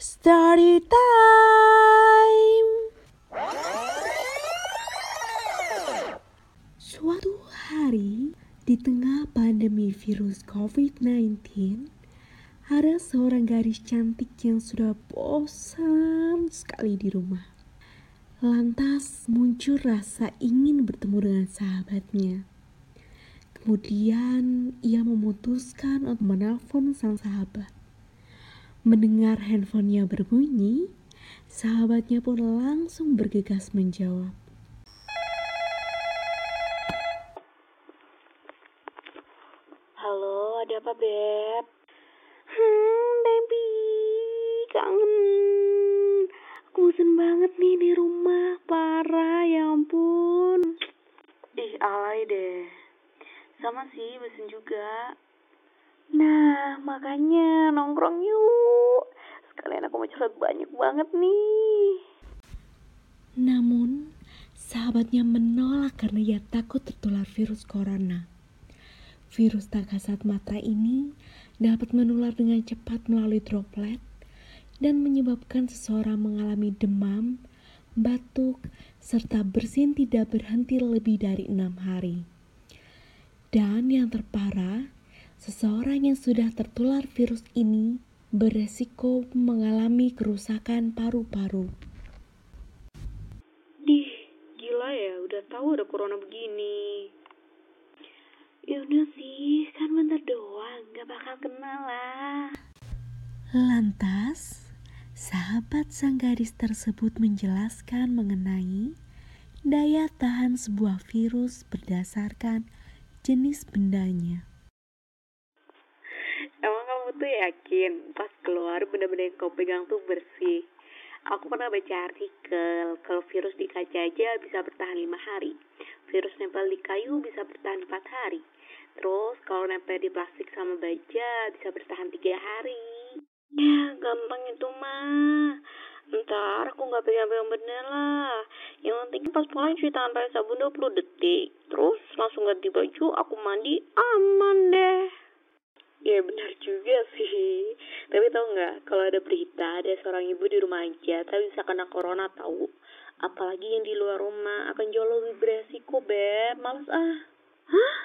Story time. Suatu hari di tengah pandemi virus COVID-19, ada seorang gadis cantik yang sudah bosan sekali di rumah. Lantas muncul rasa ingin bertemu dengan sahabatnya. Kemudian ia memutuskan untuk menelpon sang sahabat. Mendengar handphonenya berbunyi, sahabatnya pun langsung bergegas menjawab. Halo, ada apa, Beb? Hmm, baby, kangen. Aku bosan banget nih di rumah, parah, ya ampun. Ih, alay deh. Sama sih, bosen juga. Nah, makanya nongkrong yuk. Sekalian aku mau curhat banyak banget nih. Namun, sahabatnya menolak karena ia takut tertular virus corona. Virus tak kasat mata ini dapat menular dengan cepat melalui droplet dan menyebabkan seseorang mengalami demam, batuk, serta bersin tidak berhenti lebih dari enam hari. Dan yang terparah, seseorang yang sudah tertular virus ini beresiko mengalami kerusakan paru-paru. Dih, gila ya, udah tahu ada corona begini. Ya udah sih, kan bentar doang, gak bakal kenal lah. Lantas, sahabat sang gadis tersebut menjelaskan mengenai daya tahan sebuah virus berdasarkan jenis bendanya. Tuh yakin pas keluar benda-benda yang kau pegang tuh bersih? Aku pernah baca artikel kalau virus di kaca aja bisa bertahan lima hari. Virus nempel di kayu bisa bertahan empat hari. Terus kalau nempel di plastik sama baja bisa bertahan tiga hari. Ya, gampang itu mah. Ntar aku nggak pegang-pegang benda lah. Yang penting pas pulang cuci tangan pakai sabun 20 detik. Terus langsung ganti baju, aku mandi, aman deh. Ya benar juga sih. Tapi tau nggak kalau ada berita ada seorang ibu di rumah aja tapi bisa kena corona tahu. Apalagi yang di luar rumah akan jauh lebih beresiko beb. Males ah. Hah?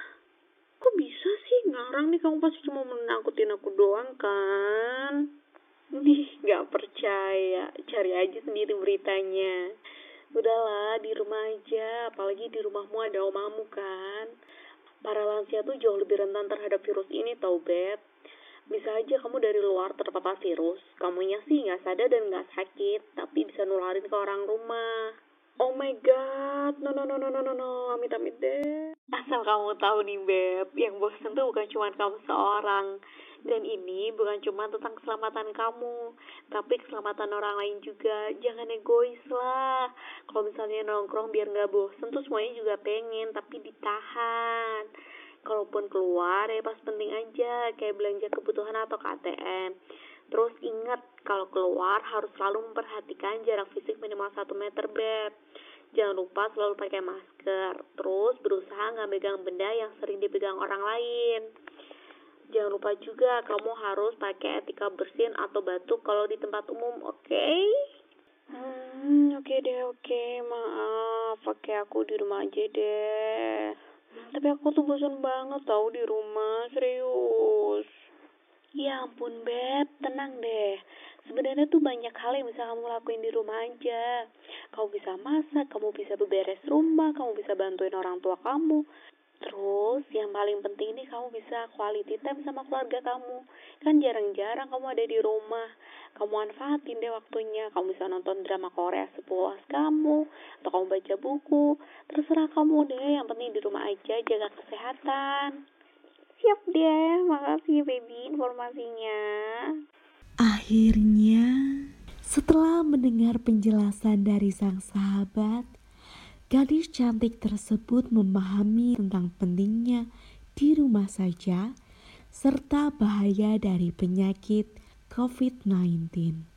Kok bisa sih? Ngarang nih kamu pasti cuma menangkutin aku doang kan? Nih nggak percaya. Cari aja sendiri beritanya. Udahlah di rumah aja. Apalagi di rumahmu ada omamu kan. Para lansia tuh jauh lebih rentan terhadap virus ini tau Beb. Bisa aja kamu dari luar terpapar virus, kamunya sih nggak sadar dan nggak sakit, tapi bisa nularin ke orang rumah. Oh my god, no no no no no no no, amit amit deh. Asal kamu tahu nih Beb, yang bosan tuh bukan cuma kamu seorang. Dan ini bukan cuma tentang keselamatan kamu, tapi keselamatan orang lain juga. Jangan egois lah. Kalau misalnya nongkrong biar nggak bosan tuh semuanya juga pengen, tapi ditahan. Kalaupun keluar ya pas penting aja, kayak belanja kebutuhan atau KTM. Terus ingat, kalau keluar harus selalu memperhatikan jarak fisik minimal 1 meter, Beb. Jangan lupa selalu pakai masker. Terus berusaha nggak megang benda yang sering dipegang orang lain. Jangan lupa juga kamu harus pakai etika bersin atau batuk kalau di tempat umum, oke? Okay? Oke deh, oke. Maaf, pakai aku di rumah aja deh. Tapi aku tuh bosan banget tau di rumah, serius. Ya ampun Beb, tenang deh. Sebenarnya tuh banyak hal yang bisa kamu lakuin di rumah aja. Kamu bisa masak, kamu bisa beberes rumah, kamu bisa bantuin orang tua kamu. Terus yang paling penting nih kamu bisa quality time sama keluarga kamu. Kan jarang-jarang kamu ada di rumah. Kamu manfaatin deh waktunya. Kamu bisa nonton drama Korea sepuas kamu. Atau kamu baca buku. Terserah kamu deh. Yang penting di rumah aja jaga kesehatan. Siap deh. Makasih baby informasinya. Akhirnya, setelah mendengar penjelasan dari sang sahabat, gadis cantik tersebut memahami tentang pentingnya di rumah saja serta bahaya dari penyakit COVID-19.